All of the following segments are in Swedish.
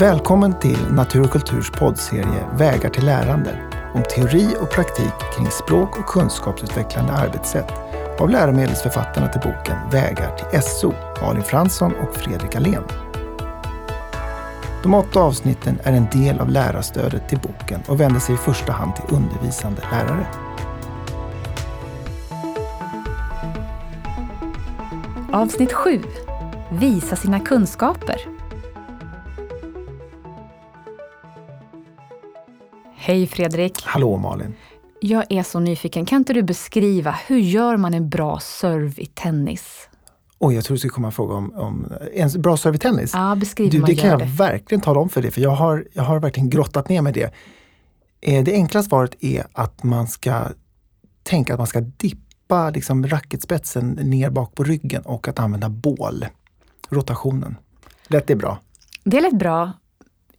Välkommen till Natur och kulturs poddserie Vägar till lärande om teori och praktik kring språk och kunskapsutvecklande arbetssätt av läromedelsförfattarna till boken Vägar till SO, Malin Fransson och Fredrik Alén. De åtta avsnitten är en del av lärarstödet till boken och vänder sig i första hand till undervisande lärare. Avsnitt 7. Visa sina kunskaper. Hej Fredrik! Hallå Malin! Jag är så nyfiken. Kan inte du beskriva, hur gör man en bra serve i tennis? Oj, jag tror du skulle komma en fråga om, om en bra serve i tennis. Ja, beskriv du, man det kan jag det. verkligen tala om för dig, för jag har, jag har verkligen grottat ner mig i det. Eh, Det enkla svaret är att man ska tänka att man ska dippa liksom racketspetsen ner bak på ryggen och att använda bål. Rotationen. Rätt är bra. Det lät bra.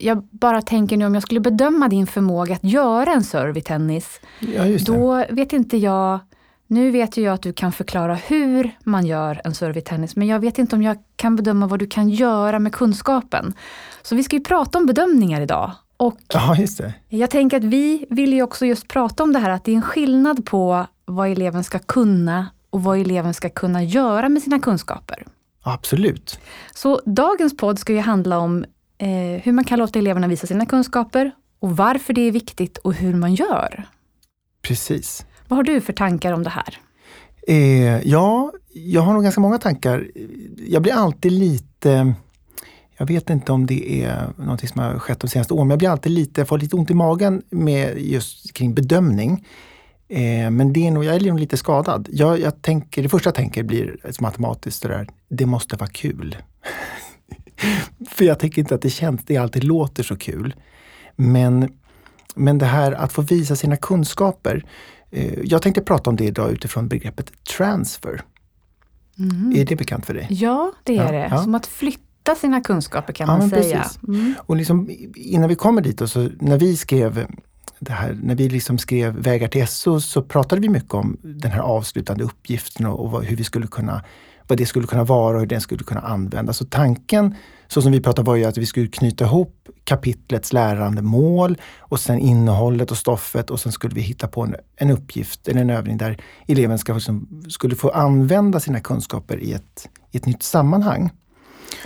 Jag bara tänker nu om jag skulle bedöma din förmåga att göra en serve i tennis, Ja, då vet inte jag nu vet ju jag att du kan förklara hur man gör en serve i tennis, men jag vet inte om jag kan bedöma vad du kan göra med kunskapen. Så vi ska ju prata om bedömningar idag. Och Ja, just det. jag tänker att vi vill ju också just prata om det här att det är en skillnad på vad eleven ska kunna och vad eleven ska kunna göra med sina kunskaper. Absolut. Så dagens podd ska ju handla om eh, hur man kan låta eleverna visa sina kunskaper och varför det är viktigt och hur man gör. Precis. Vad har du för tankar om det här? Eh, ja, jag har nog ganska många tankar. Jag blir alltid lite jag vet inte om det är något som har skett de senaste åren, men jag blir alltid lite, får lite ont i magen med just kring bedömning. Eh, men det är nog, jag är nog lite skadad. Jag, jag tänker, det första jag tänker blir matematiskt, det där, det måste vara kul. För jag tänker inte att det känns, det alltid låter så kul. Men, men det här att få visa sina kunskaper. Eh, jag tänkte prata om det idag utifrån begreppet transfer. Är det bekant för dig? Ja, det är Ja, det. ja. Som att flytta sina kunskaper kan Ja, man säga. Mm. Och liksom, innan vi kommer dit, och så, när vi skrev det här, när vi liksom skrev Vägar till SO så pratade vi mycket om den här avslutande uppgiften och, och hur vi skulle kunna, vad det skulle kunna vara och hur den skulle kunna användas. Så tanken, så som vi pratade var ju att vi skulle knyta ihop kapitlets lärande mål och sen innehållet och stoffet och sen skulle vi hitta på en, en uppgift eller en övning där eleven ska, liksom, skulle få använda sina kunskaper i ett, i ett nytt sammanhang.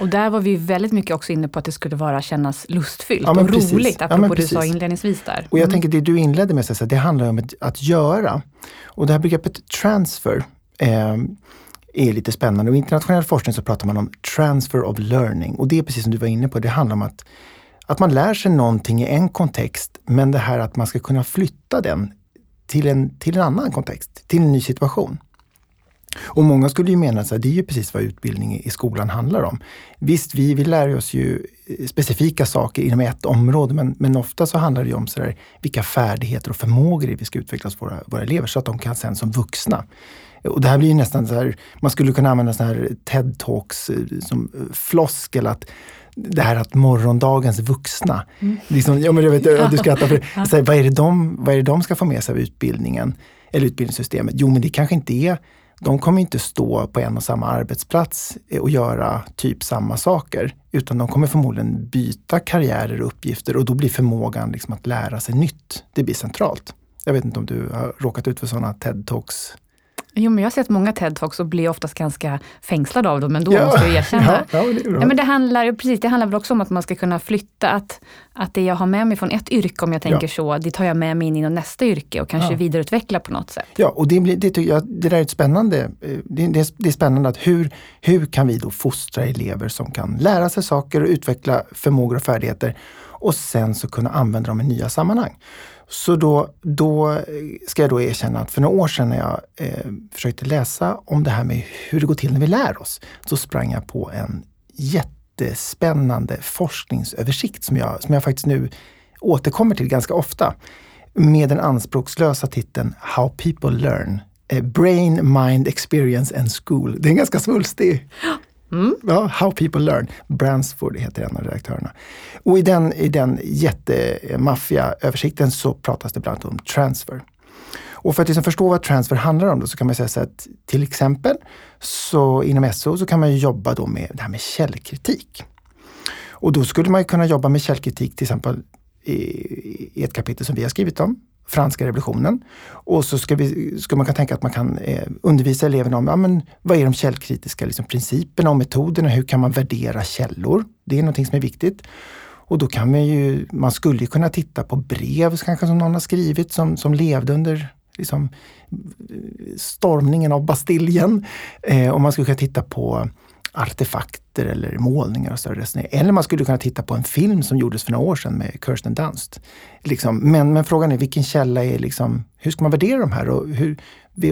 Och där var vi väldigt mycket också inne på att det skulle vara kännas lustfyllt Ja, och precis. roligt, Ja, apropå men du sa inledningsvis där. Och jag Mm. tänker det du inledde med, så det handlar om att göra. Och det här begreppet transfer eh, är lite spännande. Och I internationell forskning så pratar man om transfer of learning. Och det är precis som du var inne på, det handlar om att, att man lär sig någonting i en kontext, men det här att man ska kunna flytta den till en, till en annan kontext, till en ny situation. Och många skulle ju mena att det är ju precis vad utbildning i skolan handlar om. Visst, vi, vi lär oss ju eh, specifika saker inom ett område, men, men ofta så handlar det ju om så där, vilka färdigheter och förmågor det är vi ska utveckla hos våra, våra elever så att de kan sen som vuxna. Och det här blir ju nästan så här, man skulle kunna använda såna här TED-talks eh, som eh, floskel att det här att morgondagens vuxna, liksom, ja, men jag vet, ja. du skrattar för det. så här, vad, är det de, vad är det de ska få med sig av utbildningen eller utbildningssystemet? Jo, men det kanske inte är de kommer inte stå på en och samma arbetsplats eh, och göra typ samma saker, utan de kommer förmodligen byta karriärer och uppgifter och då blir förmågan liksom att lära sig nytt, det blir centralt. Jag vet inte om du har råkat ut för sådana TED-talks? Jo, men jag har sett många TED-talks och blir oftast ganska fängslad av dem ändå, måste jag erkänna. Ja, ja, det. Ja, men det handlar, precis, det handlar väl också om att man ska kunna flytta, att, att det jag har med mig från ett yrke, om jag tänker Ja. så, det tar jag med mig in i nästa yrke och kanske Ja. vidareutveckla på något sätt. Ja, och det, det, tycker jag, det där är ett spännande. eh, Det, det, är- det är spännande att hur, hur kan vi då fostra elever som kan lära sig saker och utveckla förmågor och färdigheter och sen så kunna använda dem i nya sammanhang. Så då, då ska jag då erkänna att för några år sedan när jag eh, försökte läsa om det här med hur det går till när vi lär oss, så sprang jag på en jättespännande forskningsöversikt som jag, som jag faktiskt nu återkommer till ganska ofta med den anspråkslösa titeln How people learn. Eh, Brain, mind, experience and school. Det är en ganska svulstig Mm. Ja, How people learn. Bransford heter en av redaktörerna. Och i den, i den jättemaffiga översikten så pratas det bland annat om transfer. Och för att liksom förstå vad transfer handlar om då, så kan man säga så att till exempel så inom SO så kan man ju jobba då med det här med källkritik. Och då skulle man kunna jobba med källkritik till exempel i, i ett kapitel som vi har skrivit om, franska revolutionen. Och så ska, vi, ska man kunna tänka att man kan eh, undervisa eleverna om ja, men, vad är de källkritiska liksom, principerna och metoderna. Hur kan man värdera källor? Det är någonting som är viktigt. Och då kan man ju, man skulle kunna titta på brev kanske som någon har skrivit som, som levde under liksom, stormningen av Bastiljen. Eh, och man skulle kunna titta på artefakter eller målningar och större Eller man skulle kunna titta på en film som gjordes för några år sedan med Kirsten Dunst. Liksom, men, men frågan är vilken källa är liksom, hur ska man värdera de här och hur,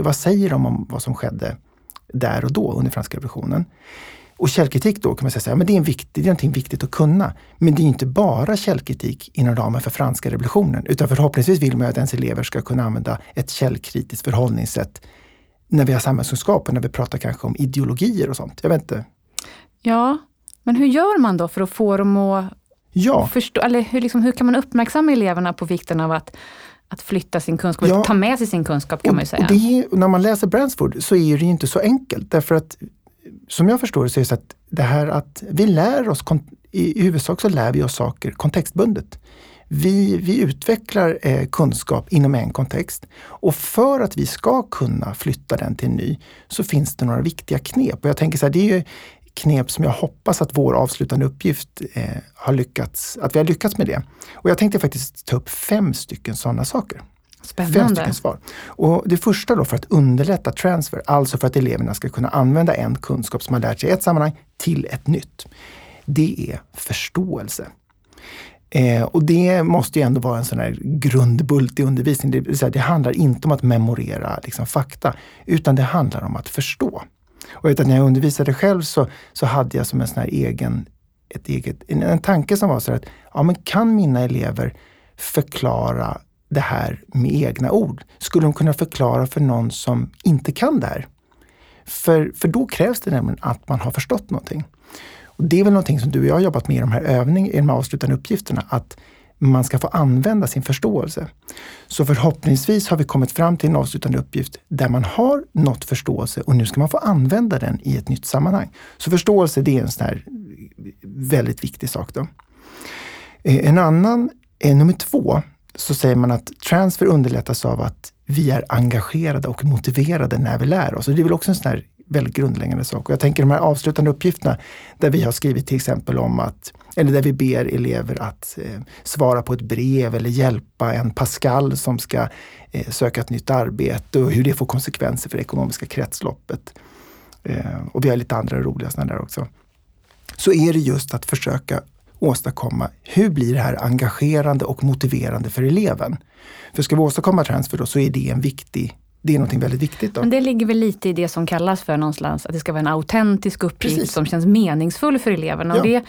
vad säger de om vad som skedde där och då under franska revolutionen? Och källkritik då kan man säga, men det är, en viktig, det är någonting viktigt att kunna. Men det är inte bara källkritik inom ramen för franska revolutionen, utan förhoppningsvis vill man att ens elever ska kunna använda ett källkritiskt förhållningssätt när vi har samhällskunskap och när vi pratar kanske om ideologier och sånt. Jag vet inte. Ja, men hur gör man då för att få dem att ja. förstå, eller hur, liksom, hur kan man uppmärksamma eleverna på vikten av att att flytta sin kunskap, ja. ta med sig sin kunskap kan och, man ju säga. Och det, när man läser Bransford så är det inte så enkelt därför att som jag förstår det så är det så att det här att vi lär oss, i huvudsak så lär vi oss saker kontextbundet. Vi, vi utvecklar eh, kunskap inom en kontext och för att vi ska kunna flytta den till en ny så finns det några viktiga knep. Och jag tänker så här, det är knep som jag hoppas att vår avslutande uppgift eh, har lyckats, att vi har lyckats med det. Och jag tänkte faktiskt ta upp fem stycken sådana saker. Spännande. Fem stycken svar. Och det första då för att underlätta transfer, alltså för att eleverna ska kunna använda en kunskap som man lärt sig i ett sammanhang till ett nytt. Det är förståelse. Eh, och det måste ju ändå vara en sån här grundbult i undervisning. Det, säga, det handlar inte om att memorera liksom, fakta, utan det handlar om att förstå. Och vet, när jag undervisade själv så, så hade jag som en sån här egen, ett eget, en, en tanke som var så att ja, men kan mina elever förklara det här med egna ord? Skulle de kunna förklara för någon som inte kan det här? För, för då krävs det nämligen att man har förstått någonting. Och det är väl någonting som du och jag har jobbat med i de här övningarna, i de här avslutande uppgifterna, att man ska få använda sin förståelse. Så förhoppningsvis har vi kommit fram till en avslutande uppgift där man har nått förståelse och nu ska man få använda den i ett nytt sammanhang. Så förståelse, det är en sån här väldigt viktig sak. Då. Eh, en annan, eh, nummer två, så säger man att transfer underlättas av att vi är engagerade och motiverade när vi lär oss. Och det är väl också en sån här väldigt grundläggande sak. Jag tänker de här avslutande uppgifterna där vi har skrivit till exempel om att, eller där vi ber elever att eh, svara på ett brev eller hjälpa en Pascal som ska eh, söka ett nytt arbete och hur det får konsekvenser för det ekonomiska kretsloppet. Eh, och vi har lite andra roliga sådana där också. Så är det just att försöka åstadkomma, hur blir det här engagerande och motiverande för eleven? För ska vi åstadkomma transfer då så är det en viktig det är något väldigt viktigt. Då. Men det ligger väl lite i det som kallas för någonstans att det ska vara en autentisk uppgift Precis. som känns meningsfull för eleverna. Ja. Och det,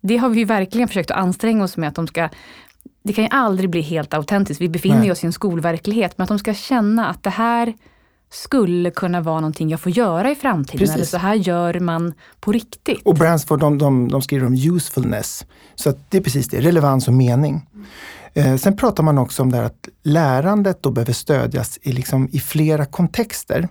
det har vi verkligen försökt att anstränga oss med att de ska det kan ju aldrig bli helt autentiskt. Vi befinner Nej. oss i en skolverklighet. Men att de ska känna att det här skulle kunna vara någonting jag får göra i framtiden. Precis. Eller så här gör man på riktigt. Och Bransford de, de, de skriver om usefulness. Så det är precis det, relevans och mening. Eh, sen pratar man också om det här att lärandet då behöver stödjas i, liksom, i flera kontexter.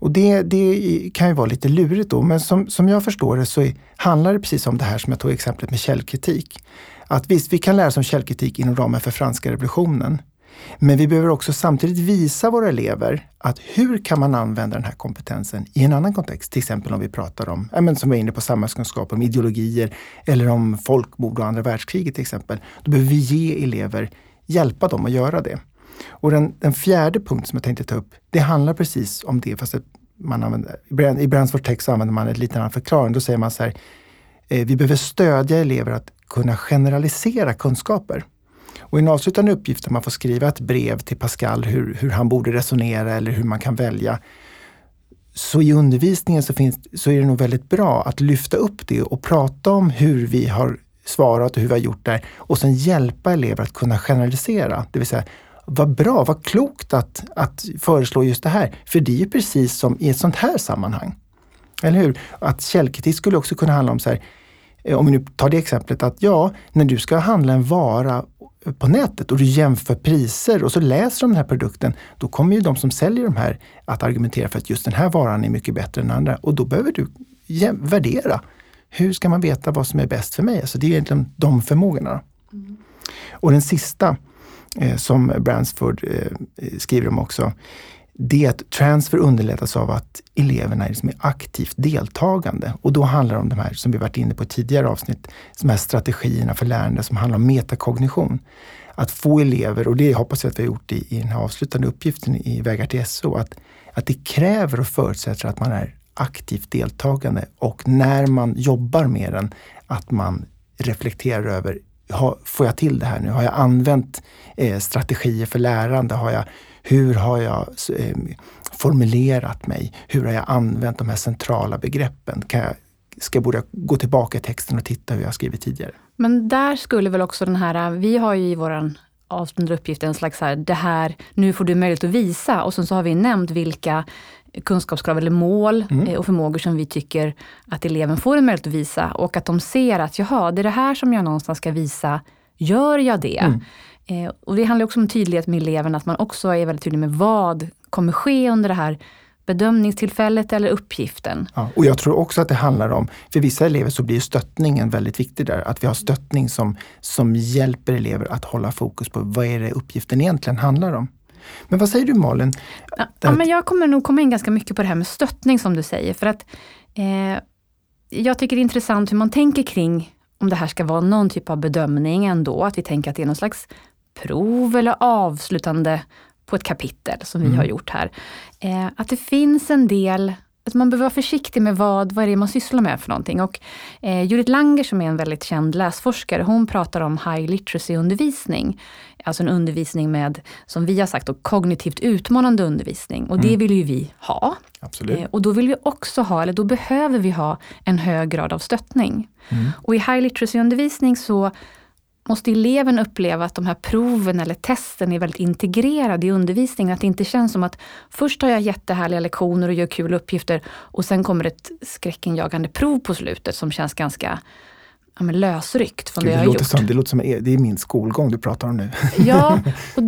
Och det, det kan ju vara lite lurigt då, men som, som jag förstår det så är, handlar det precis om det här som jag tog exemplet med källkritik. Att visst, vi kan lära oss om källkritik inom ramen för franska revolutionen. Men vi behöver också samtidigt visa våra elever att hur kan man använda den här kompetensen i en annan kontext? Till exempel om vi pratar om, ja, men som vi var inne på, samhällskunskap, om ideologier eller om folkmord och andra världskriget till exempel. Då behöver vi ge elever, hjälpa dem att göra det. Och den, den fjärde punkten som jag tänkte ta upp, det handlar precis om det, fast man använder, i Bransford text så använder man en liten annan förklaring. Då säger man så här, eh, vi behöver stödja elever att kunna generalisera kunskaper. Och i en avslutande uppgift där man får skriva ett brev till Pascal hur, hur han borde resonera eller hur man kan välja. Så i undervisningen så, finns, så är det nog väldigt bra att lyfta upp det och prata om hur vi har svarat och hur vi har gjort där och sen hjälpa elever att kunna generalisera. Det vill säga, vad bra, vad klokt att, att föreslå just det här. För det är ju precis som i ett sånt här sammanhang. Eller hur? Att källkritik skulle också kunna handla om så här, om vi nu tar det exemplet att ja, när du ska handla en vara på nätet och du jämför priser och så läser de den här produkten, då kommer ju de som säljer de här att argumentera för att just den här varan är mycket bättre än andra och då behöver du värdera. hur ska man veta vad som är bäst för mig? Alltså det är egentligen de förmågorna. Mm. Och den sista eh, som Bransford eh, skriver om också, det är att transfer underlättas av att eleverna är liksom aktivt deltagande. Och då handlar det om de här som vi varit inne på i tidigare avsnitt, de här strategierna för lärande som handlar om metakognition. Att få elever, och det hoppas jag att vi har gjort i, i den här avslutande uppgiften i Vägar till SO, att, att det kräver och förutsätter att man är aktivt deltagande och när man jobbar med den, att man reflekterar över får jag till det här nu? Har jag använt eh, strategier för lärande? Har jag, hur har jag eh, formulerat mig? Hur har jag använt de här centrala begreppen? Kan jag, ska jag börja gå tillbaka i texten och titta hur jag skrivit tidigare? Men där skulle väl också den här, vi har ju i våran avslutande uppgift en slags här, det här, nu får du möjlighet att visa. Och sen så har vi nämnt vilka kunskapskrav eller mål mm. Eh, och förmågor som vi tycker att eleven får en möjlighet att visa. Och att de ser att, jaha, det är det här som jag någonstans ska visa. Gör jag det? Mm. Eh, och det handlar också om tydlighet med eleven, att man också är väldigt tydlig med vad kommer ske under det här bedömningstillfället eller uppgiften. Ja, och jag tror också att det handlar om, för vissa elever så blir stöttningen väldigt viktig där. Att vi har stöttning som, som hjälper elever att hålla fokus på vad är det uppgiften egentligen handlar om. Men vad säger du Malin? Ja, ja, men jag kommer nog komma in ganska mycket på det här med stöttning som du säger. För att eh, Jag tycker det är intressant hur man tänker kring om det här ska vara någon typ av bedömning ändå. Att vi tänker att det är någon slags prov eller avslutande på ett kapitel som mm. vi har gjort här. Eh, att det finns en del att man behöver vara försiktig med vad, vad är det man sysslar med för någonting. Och, eh, Judith Langer som är en väldigt känd läsforskare, hon pratar om high literacy-undervisning. Alltså en undervisning med, som vi har sagt, då, kognitivt utmanande undervisning. Och det mm. vill ju vi ha. Absolut. Eh, och då vill vi också ha, eller då behöver vi ha en hög grad av stöttning. Mm. Och i high literacy-undervisning så måste eleven uppleva att de här proven eller testen är väldigt integrerade i undervisningen. Att det inte känns som att först har jag jättehärliga lektioner och gör kul uppgifter och sen kommer ett skräckenjagande prov på slutet som känns ganska ja, men lösryckt från Gud, det jag har gjort. Som, det låter som det är min skolgång du pratar om nu. Ja, och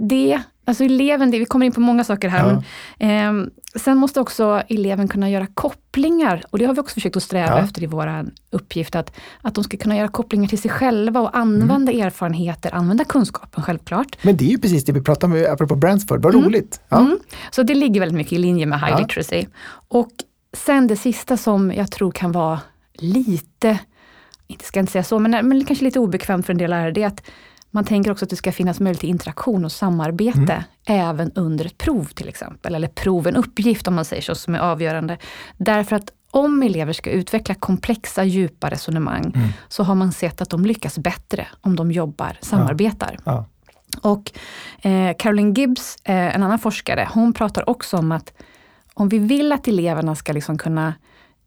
det, alltså eleven, vi kommer in på många saker här. Ja. Men, eh, sen måste också eleven kunna göra kopplingar och det har vi också försökt att sträva ja. efter i vår uppgift. Att, att de ska kunna göra kopplingar till sig själva och använda mm. erfarenheter, använda kunskapen självklart. Men det är ju precis det vi pratar om apropå Bransford, vad mm. roligt. Ja. Mm. Så det ligger väldigt mycket i linje med high literacy. Och sen det sista som jag tror kan vara lite inte ska jag inte säga så, men, men kanske lite obekvämt för en del lärare, det är att man tänker också att det ska finnas möjlighet till interaktion och samarbete mm. även under ett prov till exempel. Eller prov, en uppgift om man säger så, som är avgörande. Därför att om elever ska utveckla komplexa, djupa resonemang mm. så har man sett att de lyckas bättre om de jobbar, samarbetar. Ja. Ja. Och eh, Caroline Gibbs, eh, en annan forskare, hon pratar också om att om vi vill att eleverna ska liksom kunna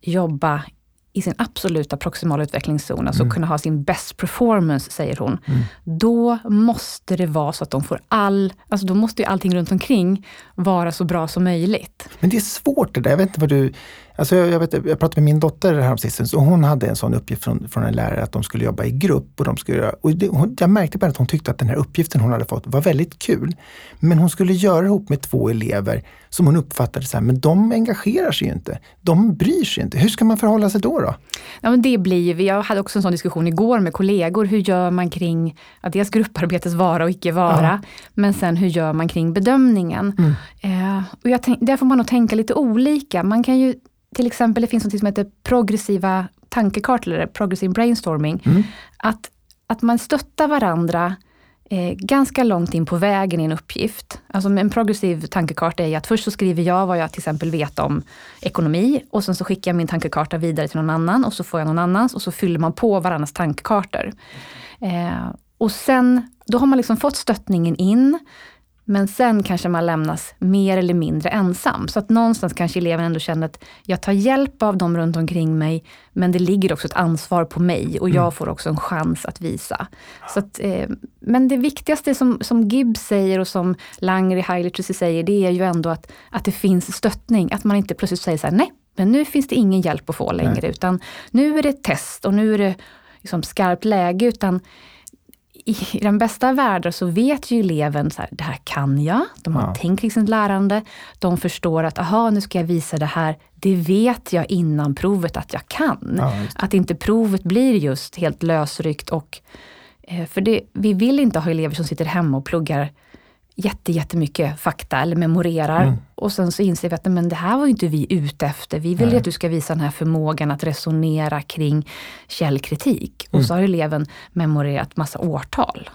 jobba i sin absoluta proximala utvecklingszon, alltså mm. kunna ha sin best performance, säger hon. Mm. Då måste det vara så att de får all, alltså då måste ju allting runt omkring vara så bra som möjligt. Men det är svårt det där. Jag vet inte vad du Alltså jag, jag, vet, jag pratade med min dotter häromsistens och hon hade en sån uppgift från, från en lärare att de skulle jobba i grupp. Och de skulle, och det, hon, jag märkte bara att hon tyckte att den här uppgiften hon hade fått var väldigt kul. Men hon skulle göra ihop med två elever som hon uppfattade så här, men de engagerar sig ju inte. De bryr sig inte. Hur ska man förhålla sig då? då? Ja, men det blir, jag hade också en sån diskussion igår med kollegor. Hur gör man kring att dels grupparbetes vara och icke vara, ja. men sen hur gör man kring bedömningen? Mm. Eh, och jag tänk, där får man nog tänka lite olika. Man kan ju till exempel, det finns något som heter progressiva tankekartor, eller progressive brainstorming. Mm. Att, att man stöttar varandra eh, ganska långt in på vägen i en uppgift. Alltså en progressiv tankekarta är att först så skriver jag vad jag till exempel vet om ekonomi och sen så skickar jag min tankekarta vidare till någon annan och så får jag någon annans och så fyller man på varandras tankekartor. Eh, och sen, då har man liksom fått stöttningen in. Men sen kanske man lämnas mer eller mindre ensam. Så att någonstans kanske eleven ändå känner att jag tar hjälp av dem runt omkring mig, men det ligger också ett ansvar på mig och jag mm. får också en chans att visa. Så att, eh, men det viktigaste som, som Gibbs säger och som Langer i High Literacy säger, det är ju ändå att, att det finns stöttning. Att man inte plötsligt säger så här, nej, men nu finns det ingen hjälp att få längre, nej. utan nu är det test och nu är det liksom skarpt läge. utan i, den bästa världen så vet ju eleven så här, det här kan jag. De har Ja. tänkt kring sitt lärande. De förstår att, aha, nu ska jag visa det här. Det vet jag innan provet att jag kan. Ja. Att inte provet blir just helt lösryckt och eh, för det, vi vill inte ha elever som sitter hemma och pluggar jätte, jättemycket fakta eller memorerar. Mm. Och sen så inser vi att men det här var ju inte vi ute efter. Vi vill ju Nej. att du ska visa den här förmågan att resonera kring källkritik. Mm. Och så har eleven memorerat massa årtal.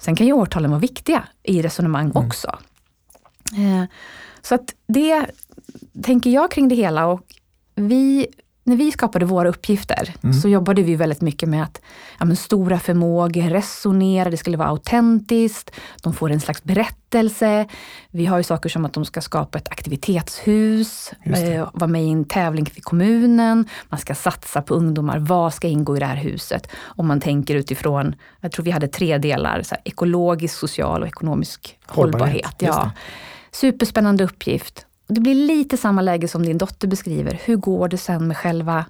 Sen kan ju årtalen vara viktiga i resonemang Mm. också. Eh, så att det tänker jag kring det hela. Och vi, när vi skapade våra uppgifter Mm. så jobbade vi väldigt mycket med att ja, stora förmågor, resonera, det skulle vara autentiskt, de får en slags berättelse. Vi har ju saker som att de ska skapa ett aktivitetshus, eh, vara med i en tävling för kommunen, man ska satsa på ungdomar, vad ska ingå i det här huset? Om man tänker utifrån, jag tror vi hade tre delar, så här, ekologisk, social och ekonomisk Hållbarhet, hållbarhet. ja. Superspännande uppgift. Och det blir lite samma läge som din dotter beskriver. Hur går det sen med själva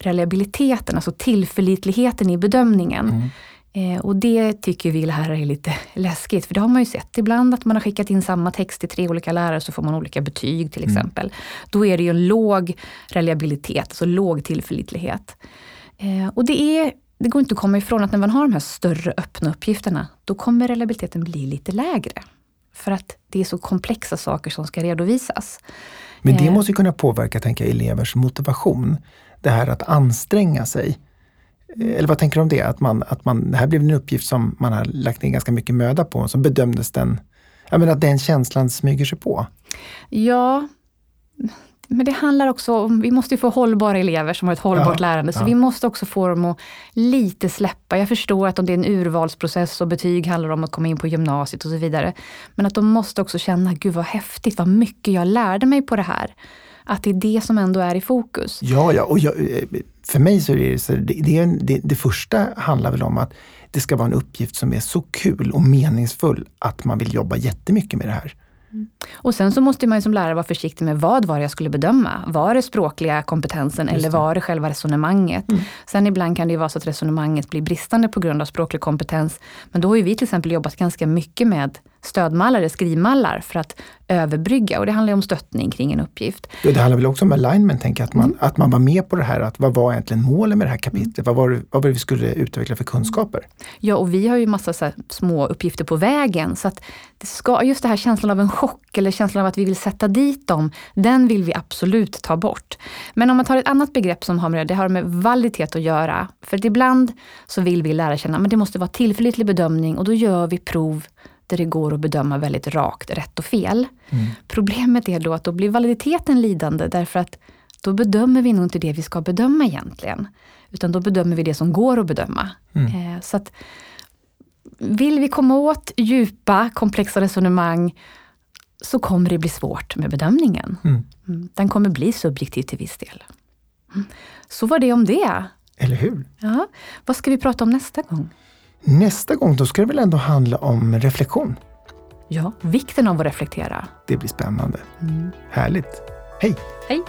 reliabiliteten, alltså tillförlitligheten i bedömningen? Mm. Eh, och det tycker vi lärare är lite läskigt, för det har man ju sett ibland att man har skickat in samma text till tre olika lärare så får man olika betyg till Mm. exempel. Då är det ju en låg reliabilitet, alltså låg tillförlitlighet. Eh, och det, är, det går inte att komma ifrån att när man har de här större öppna uppgifterna, då kommer reliabiliteten bli lite lägre. För att det är så komplexa saker som ska redovisas. Men det Eh. måste ju kunna påverka tänker jag, elevers motivation. Det här att anstränga sig. Eh, Eller vad tänker du om det? Att man, att man, det här blev en uppgift som man har lagt ner ganska mycket möda på, så bedömdes den, jag menar att den känslan smyger sig på. Ja, men det handlar också om, vi måste få hållbara elever som har ett hållbart Ja, lärande, så ja. vi måste också få dem att lite släppa. Jag förstår att om det är en urvalsprocess och betyg handlar om att komma in på gymnasiet och så vidare. Men att de måste också känna, gud vad häftigt, vad mycket jag lärde mig på det här. Att det är det som ändå är i fokus. Ja, ja, och jag, eh, för mig så är det, så det, det, det, det första handlar väl om att det ska vara en uppgift som är så kul och meningsfull att man vill jobba jättemycket med det här. Och sen så måste man ju som lärare vara försiktig med vad var det jag skulle bedöma? Var det språkliga kompetensen eller var det själva resonemanget? Mm. Sen ibland kan det ju vara så att resonemanget blir bristande på grund av språklig kompetens. Men då har ju vi till exempel jobbat ganska mycket med stödmallar, eller skrivmallar för att överbrygga. Och det handlar om stöttning kring en uppgift. Ja, det handlar väl också om alignment, tänker jag, att Mm. man, att man var med på det här. Att vad var egentligen målet med det här kapitlet? Vad, var vad var det vi skulle utveckla för kunskaper? Ja, och vi har ju massa så små uppgifter på vägen. Så att det ska, just det här känslan av en chock eller känslan av att vi vill sätta dit dem, den vill vi absolut ta bort. Men om man tar ett annat begrepp som har med det, det har med validitet att göra. För att ibland så vill vi lära känna att det måste vara tillförlitlig bedömning och då gör vi prov där det går att bedöma väldigt rakt rätt och fel. Mm. Problemet är då att då blir validiteten lidande därför att då bedömer vi nog inte det vi ska bedöma egentligen. Utan då bedömer vi det som går att bedöma. Mm. Eh, så att vill vi komma åt djupa, komplexa resonemang så kommer det bli svårt med bedömningen. Mm. Mm, Den kommer bli subjektiv till viss del. Mm. Så var det om det. Eller hur? Ja. Vad ska vi prata om nästa gång? Nästa gång då ska det väl ändå handla om reflektion. Ja, vikten av att reflektera. Det blir spännande. Mm. Härligt. Hej! Hej!